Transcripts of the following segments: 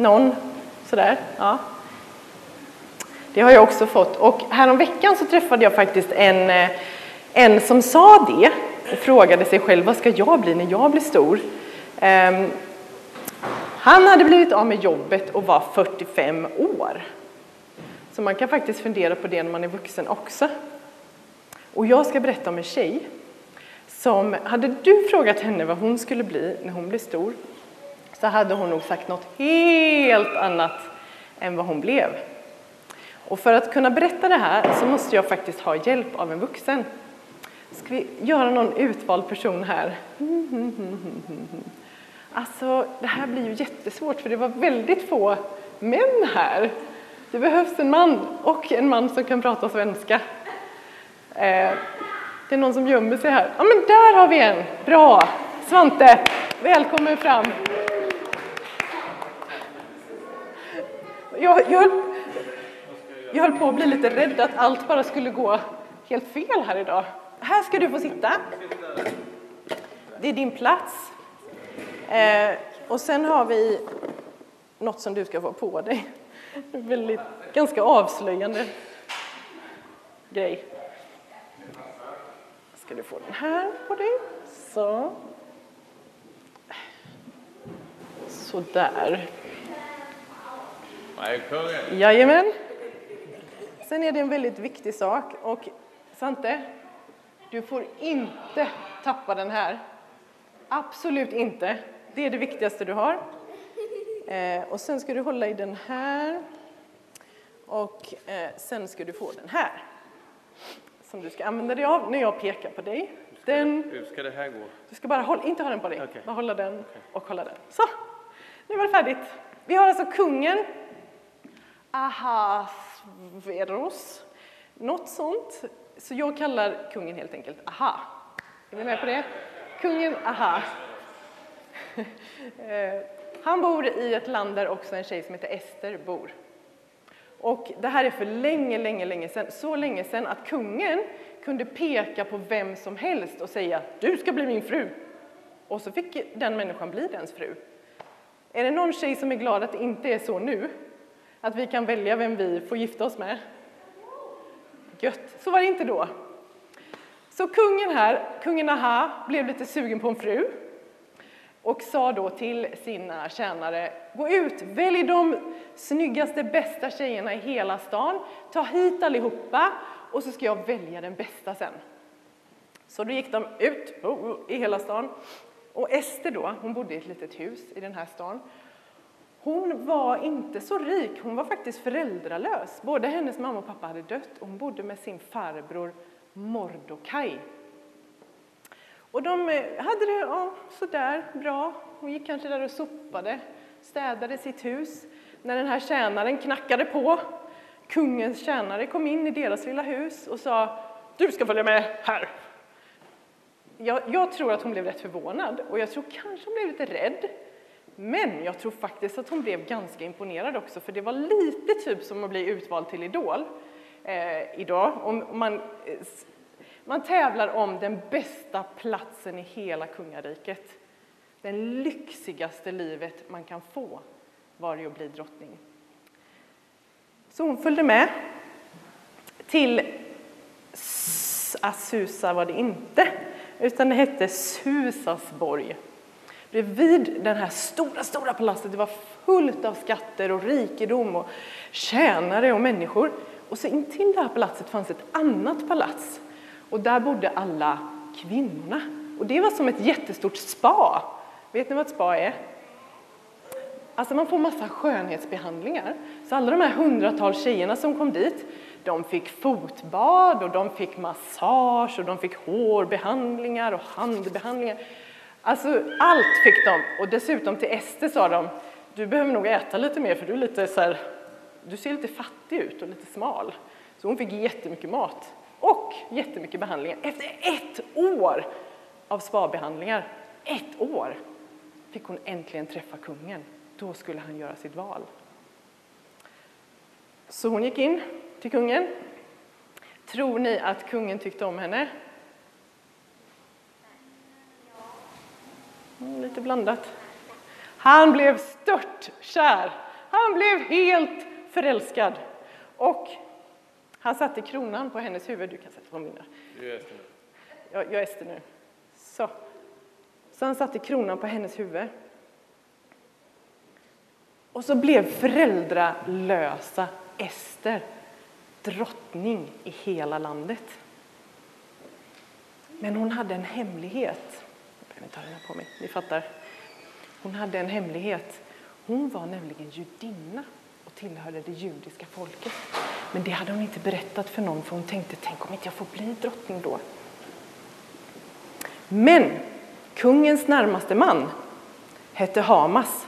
Någon sådär? Ja. Det har jag också fått. Och häromveckan så träffade jag faktiskt en, eh, en som sa det och frågade sig själv vad ska jag bli när jag blir stor? Um, han hade blivit av med jobbet och var 45 år. Så man kan faktiskt fundera på det när man är vuxen också. Och jag ska berätta om en tjej som, hade du frågat henne vad hon skulle bli när hon blev stor, så hade hon nog sagt något helt annat än vad hon blev. Och för att kunna berätta det här så måste jag faktiskt ha hjälp av en vuxen. Ska vi göra någon utvald person här? Alltså, det här blir ju jättesvårt för det var väldigt få män här. Det behövs en man och en man som kan prata svenska. Eh, det är någon som gömmer sig här. Ja, men där har vi en! Bra! Svante, välkommen fram. Jag, jag, jag höll på att bli lite rädd att allt bara skulle gå helt fel här idag. Här ska du få sitta. Det är din plats. Eh, och sen har vi något som du ska få på dig. En väldigt, ganska avslöjande grej. Ska du få den här på dig. Så. Sådär. Jajamän. Sen är det en väldigt viktig sak. Och Svante, du får inte tappa den här. Absolut inte. Det är det viktigaste du har. Eh, och sen ska du hålla i den här. Och eh, sen ska du få den här. Som du ska använda dig av när jag pekar på dig. Den, hur ska det här gå? Du ska bara hålla, inte ha den på dig, okay. bara hålla den okay. och hålla den. Så, nu var det färdigt. Vi har alltså kungen, Ahasveros, något sånt. Så jag kallar kungen helt enkelt Aha. Är ni med på det? Kungen Aha. Eh, han bor i ett land där också en tjej som heter Ester bor. Och det här är för länge, länge, länge sedan. Så länge sedan att kungen kunde peka på vem som helst och säga du ska bli min fru. Och så fick den människan bli dens fru. Är det någon tjej som är glad att det inte är så nu? Att vi kan välja vem vi får gifta oss med? Gött, så var det inte då. Så kungen här, kungen Aha, blev lite sugen på en fru och sa då till sina tjänare, gå ut, välj de snyggaste, bästa tjejerna i hela stan, ta hit allihopa och så ska jag välja den bästa sen. Så då gick de ut oh, oh, i hela stan och Ester då, hon bodde i ett litet hus i den här stan. Hon var inte så rik, hon var faktiskt föräldralös. Både hennes mamma och pappa hade dött och hon bodde med sin farbror Mordokaj och de eh, hade det ja, sådär bra. Hon gick kanske där och sopade, städade sitt hus. När den här tjänaren knackade på, kungens tjänare kom in i deras lilla hus och sa du ska följa med här. Jag, jag tror att hon blev rätt förvånad och jag tror kanske hon blev lite rädd. Men jag tror faktiskt att hon blev ganska imponerad också för det var lite typ som att bli utvald till Idol eh, idag. Om man eh, man tävlar om den bästa platsen i hela kungariket. Det lyxigaste livet man kan få var det att bli drottning. Så hon följde med till Asusa var det inte, utan det hette Susasborg. Bredvid det här stora, stora palatset, det var fullt av skatter och rikedom och tjänare och människor. Och så intill det här palatset fanns ett annat palats och där bodde alla kvinnorna. Och det var som ett jättestort spa. Vet ni vad ett spa är? Alltså man får massa skönhetsbehandlingar. Så alla de här hundratals tjejerna som kom dit, de fick fotbad och de fick massage och de fick hårbehandlingar och handbehandlingar. Alltså allt fick de. Och dessutom till Ester sa de, du behöver nog äta lite mer för du är lite så här, du ser lite fattig ut och lite smal. Så hon fick jättemycket mat och jättemycket behandlingar. Efter ett år av spabehandlingar, ett år, fick hon äntligen träffa kungen. Då skulle han göra sitt val. Så hon gick in till kungen. Tror ni att kungen tyckte om henne? Lite blandat. Han blev stört kär. Han blev helt förälskad. Och han satte kronan på hennes huvud. Du kan sätta på mina. Du är Ester nu. Jag, jag Ester nu. Så. Så han satte kronan på hennes huvud. Och så blev föräldralösa Ester drottning i hela landet. Men hon hade en hemlighet kan inte ha den här på mig, ni fattar. Hon hade en hemlighet. Hon var nämligen judinna och tillhörde det judiska folket. Men det hade hon inte berättat för någon för hon tänkte, tänk om inte jag får bli drottning då. Men kungens närmaste man hette Hamas.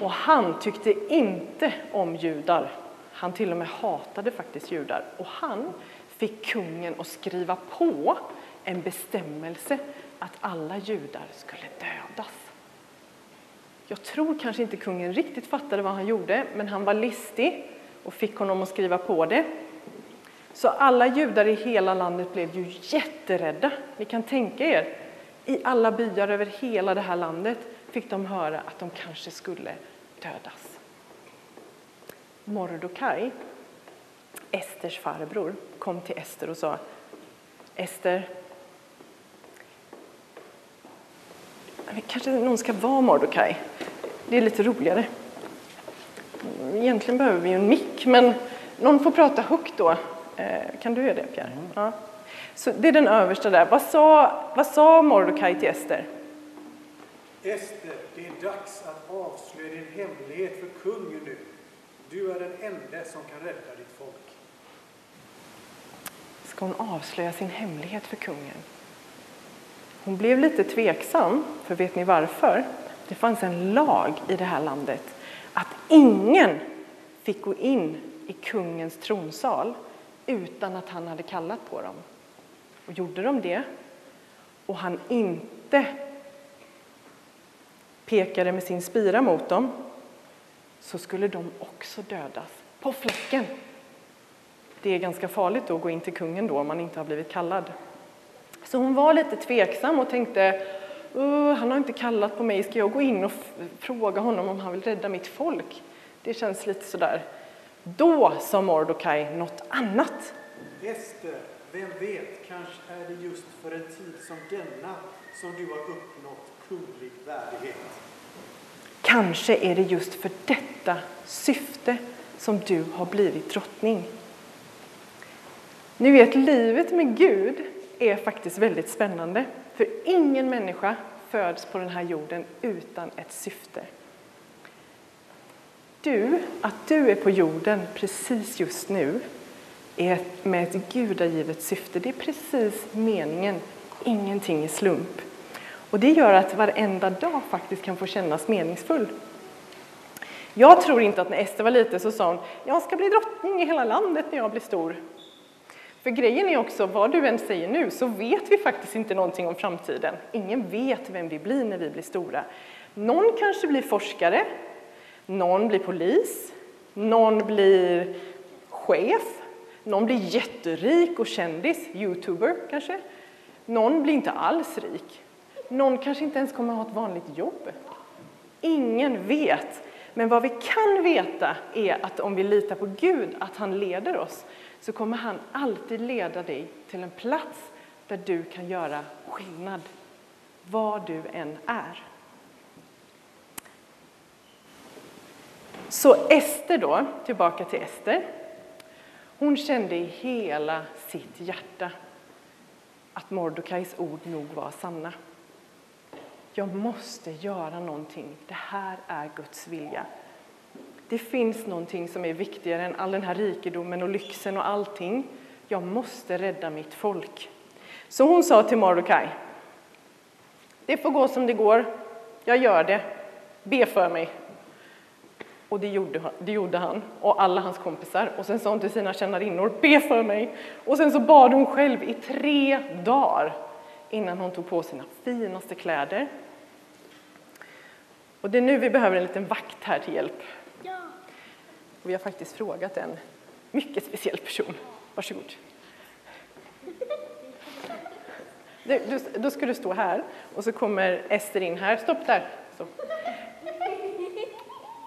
Och han tyckte inte om judar. Han till och med hatade faktiskt judar. Och han fick kungen att skriva på en bestämmelse att alla judar skulle dödas. Jag tror kanske inte kungen riktigt fattade vad han gjorde, men han var listig och fick honom att skriva på det. Så alla judar i hela landet blev ju jätterädda. Ni kan tänka er, i alla byar över hela det här landet fick de höra att de kanske skulle dödas. Mordokaj, Esters farbror, kom till Ester och sa Ester, kanske någon ska vara Mordokaj. Det är lite roligare. Egentligen behöver vi ju en mick, men någon får prata högt då. Eh, kan du göra det, Pierre? Mm. Ja. Så det är den översta där. Vad sa, vad sa Mordokaj till Ester? Ester, det är dags att avslöja din hemlighet för kungen nu. Du är den enda som kan rädda ditt folk. Ska hon avslöja sin hemlighet för kungen? Hon blev lite tveksam, för vet ni varför? Det fanns en lag i det här landet att ingen fick gå in i kungens tronsal utan att han hade kallat på dem. Och gjorde de det och han inte pekade med sin spira mot dem så skulle de också dödas på fläcken. Det är ganska farligt att gå in till kungen då om man inte har blivit kallad. Så hon var lite tveksam och tänkte han har inte kallat på mig, ska jag gå in och fråga honom om han vill rädda mitt folk? Det känns lite sådär. Då sa Mordokaj något annat. Ester, vem vet, kanske är det just för en tid som denna som du har uppnått kunglig värdighet. Kanske är det just för detta syfte som du har blivit drottning. Ni vet, livet med Gud är faktiskt väldigt spännande. För ingen människa föds på den här jorden utan ett syfte. Du, att du är på jorden precis just nu är med ett gudagivet syfte. Det är precis meningen, ingenting är slump. Och det gör att varenda dag faktiskt kan få kännas meningsfull. Jag tror inte att när Ester var liten så sa hon, jag ska bli drottning i hela landet när jag blir stor. För grejen är också, vad du än säger nu, så vet vi faktiskt inte någonting om framtiden. Ingen vet vem vi blir när vi blir stora. Någon kanske blir forskare, någon blir polis, någon blir chef, någon blir jätterik och kändis, youtuber kanske. Någon blir inte alls rik. Någon kanske inte ens kommer att ha ett vanligt jobb. Ingen vet. Men vad vi kan veta är att om vi litar på Gud, att han leder oss, så kommer han alltid leda dig till en plats där du kan göra skillnad, var du än är. Så Ester då, tillbaka till Ester. Hon kände i hela sitt hjärta att Mordokais ord nog var sanna. Jag måste göra någonting. Det här är Guds vilja. Det finns någonting som är viktigare än all den här rikedomen och lyxen och allting. Jag måste rädda mitt folk. Så hon sa till Mordecai. Det får gå som det går. Jag gör det. Be för mig. Och det gjorde, det gjorde han och alla hans kompisar. Och sen sa hon till sina tjänarinnor, be för mig. Och sen så bad hon själv i tre dagar innan hon tog på sina finaste kläder. Och det är nu vi behöver en liten vakt här till hjälp. Ja. Och vi har faktiskt frågat en mycket speciell person. Varsågod. Du, då ska du stå här och så kommer Ester in här. Stopp där. Så.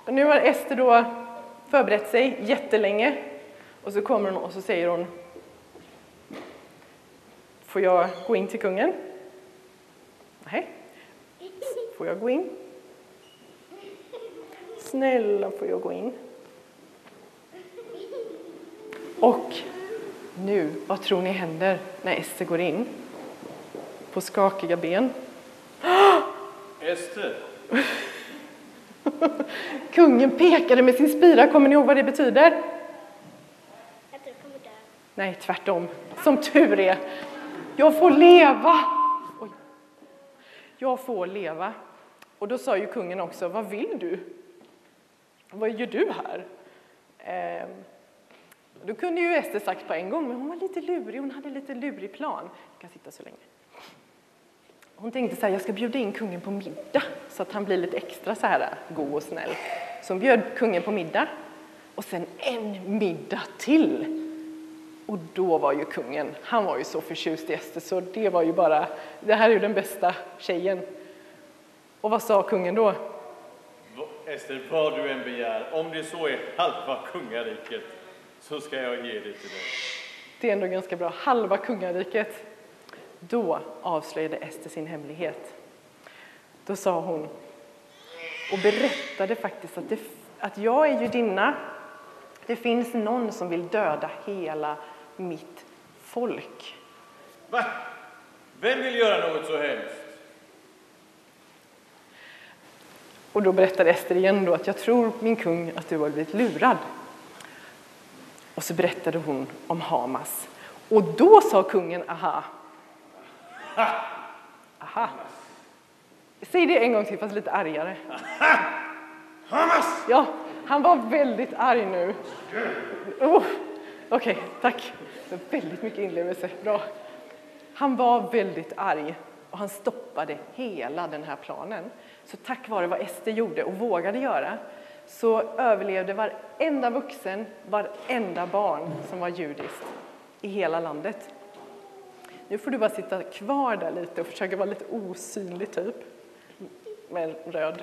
Och nu har Ester då förberett sig jättelänge och så kommer hon och så säger hon Får jag gå in till kungen? Nej. Får jag gå in? Snälla, får jag gå in? Och nu, vad tror ni händer när Ester går in? På skakiga ben. Ester, Kungen pekade med sin spira, kommer ni ihåg vad det betyder? Jag tror jag kommer dö. Nej, tvärtom. Som tur är. Jag får leva! Oj. Jag får leva. Och då sa ju kungen också, vad vill du? Vad gör du här? Eh, då kunde ju Ester sagt på en gång, men hon var lite lurig, hon hade lite lurig plan. Jag kan sitta så länge. Hon tänkte så här, jag ska bjuda in kungen på middag så att han blir lite extra så här god och snäll. Så hon bjöd kungen på middag och sen en middag till. Och då var ju kungen, han var ju så förtjust i Ester så det var ju bara, det här är ju den bästa tjejen. Och vad sa kungen då? Ester, vad du än begär, om det så är halva kungariket, så ska jag ge det till dig. Det är ändå ganska bra, halva kungariket. Då avslöjade Ester sin hemlighet. Då sa hon och berättade faktiskt att, det, att jag är judinna. Det finns någon som vill döda hela mitt folk. Va? Vem vill göra något så hemskt? Och då berättade Ester igen då att jag tror min kung att du har blivit lurad. Och så berättade hon om Hamas. Och då sa kungen aha. Aha. Säg det en gång till fast lite argare. Hamas! Ja, han var väldigt arg nu. Oh, Okej, tack. Det var väldigt mycket inlevelse. Bra. Han var väldigt arg och han stoppade hela den här planen. Så tack vare vad Ester gjorde och vågade göra så överlevde varenda vuxen, varenda barn som var judiskt i hela landet. Nu får du bara sitta kvar där lite och försöka vara lite osynlig typ. Med röd.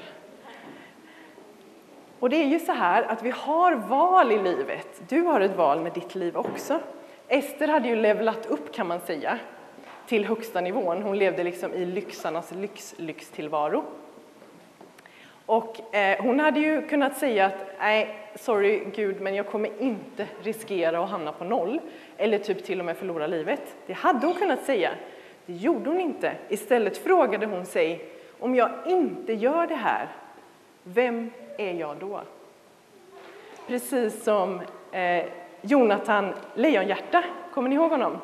Och det är ju så här att vi har val i livet. Du har ett val med ditt liv också. Ester hade ju levlat upp kan man säga till högsta nivån. Hon levde liksom i lyxarnas lyx, lyxtillvaro. Och eh, hon hade ju kunnat säga att nej, sorry Gud, men jag kommer inte riskera att hamna på noll eller typ till och med förlora livet. Det hade hon kunnat säga. Det gjorde hon inte. Istället frågade hon sig om jag inte gör det här, vem är jag då? Precis som eh, Jonathan Lejonhjärta, kommer ni ihåg honom?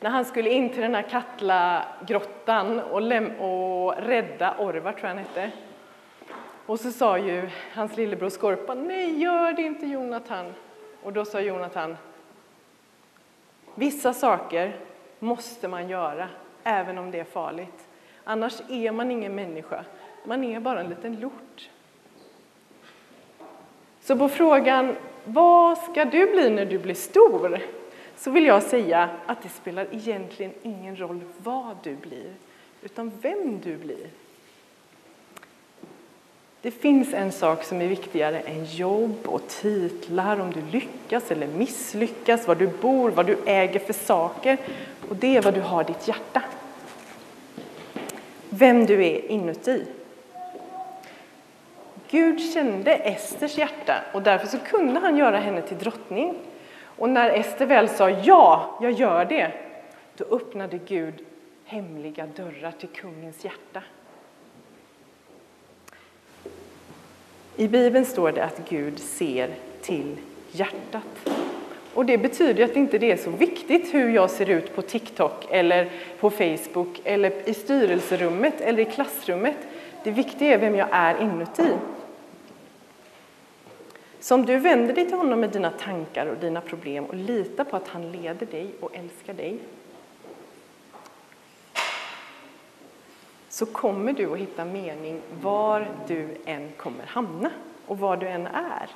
När han skulle in till den här Katla-grottan och, och rädda Orvar, tror jag han hette. Och så sa ju hans lillebror Skorpan, nej gör det inte Jonathan. Och då sa Jonathan, vissa saker måste man göra, även om det är farligt. Annars är man ingen människa, man är bara en liten lort. Så på frågan, vad ska du bli när du blir stor? Så vill jag säga att det spelar egentligen ingen roll vad du blir, utan vem du blir. Det finns en sak som är viktigare än jobb och titlar, om du lyckas eller misslyckas, var du bor, vad du äger för saker. Och det är vad du har i ditt hjärta. Vem du är inuti. Gud kände Esters hjärta och därför så kunde han göra henne till drottning. Och när Ester väl sa ja, jag gör det, då öppnade Gud hemliga dörrar till kungens hjärta. I Bibeln står det att Gud ser till hjärtat. Och det betyder att det inte är så viktigt hur jag ser ut på TikTok eller på Facebook eller i styrelserummet eller i klassrummet. Det viktiga är vem jag är inuti. Så om du vänder dig till honom med dina tankar och dina problem och litar på att han leder dig och älskar dig så kommer du att hitta mening var du än kommer hamna och var du än är.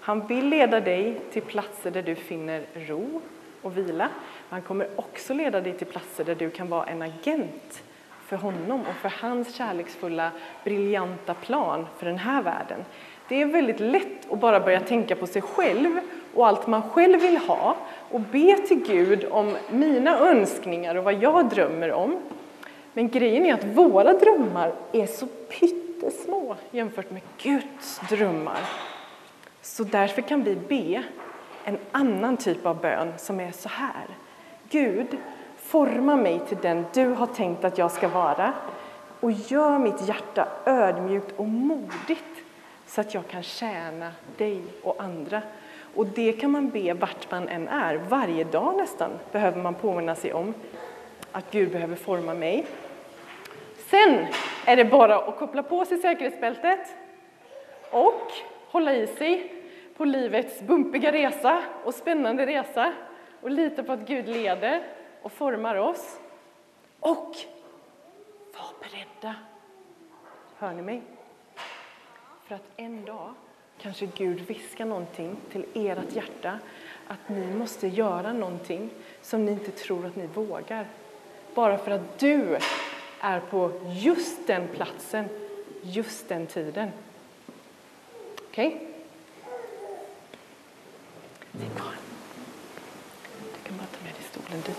Han vill leda dig till platser där du finner ro och vila. Han kommer också leda dig till platser där du kan vara en agent för honom och för hans kärleksfulla, briljanta plan för den här världen. Det är väldigt lätt att bara börja tänka på sig själv och allt man själv vill ha och be till Gud om mina önskningar och vad jag drömmer om. Men grejen är att våra drömmar är så pyttesmå jämfört med Guds drömmar. Så därför kan vi be en annan typ av bön som är så här. Gud, forma mig till den du har tänkt att jag ska vara och gör mitt hjärta ödmjukt och modigt så att jag kan tjäna dig och andra. Och det kan man be vart man än är. Varje dag nästan behöver man påminna sig om att Gud behöver forma mig. Sen är det bara att koppla på sig säkerhetsbältet och hålla i sig på livets bumpiga resa och spännande resa och lita på att Gud leder och formar oss. Och var beredda. Hör ni mig? För att en dag kanske Gud viskar någonting till ert hjärta att ni måste göra någonting som ni inte tror att ni vågar. Bara för att du är på just den platsen, just den tiden. Okej? Okay? Du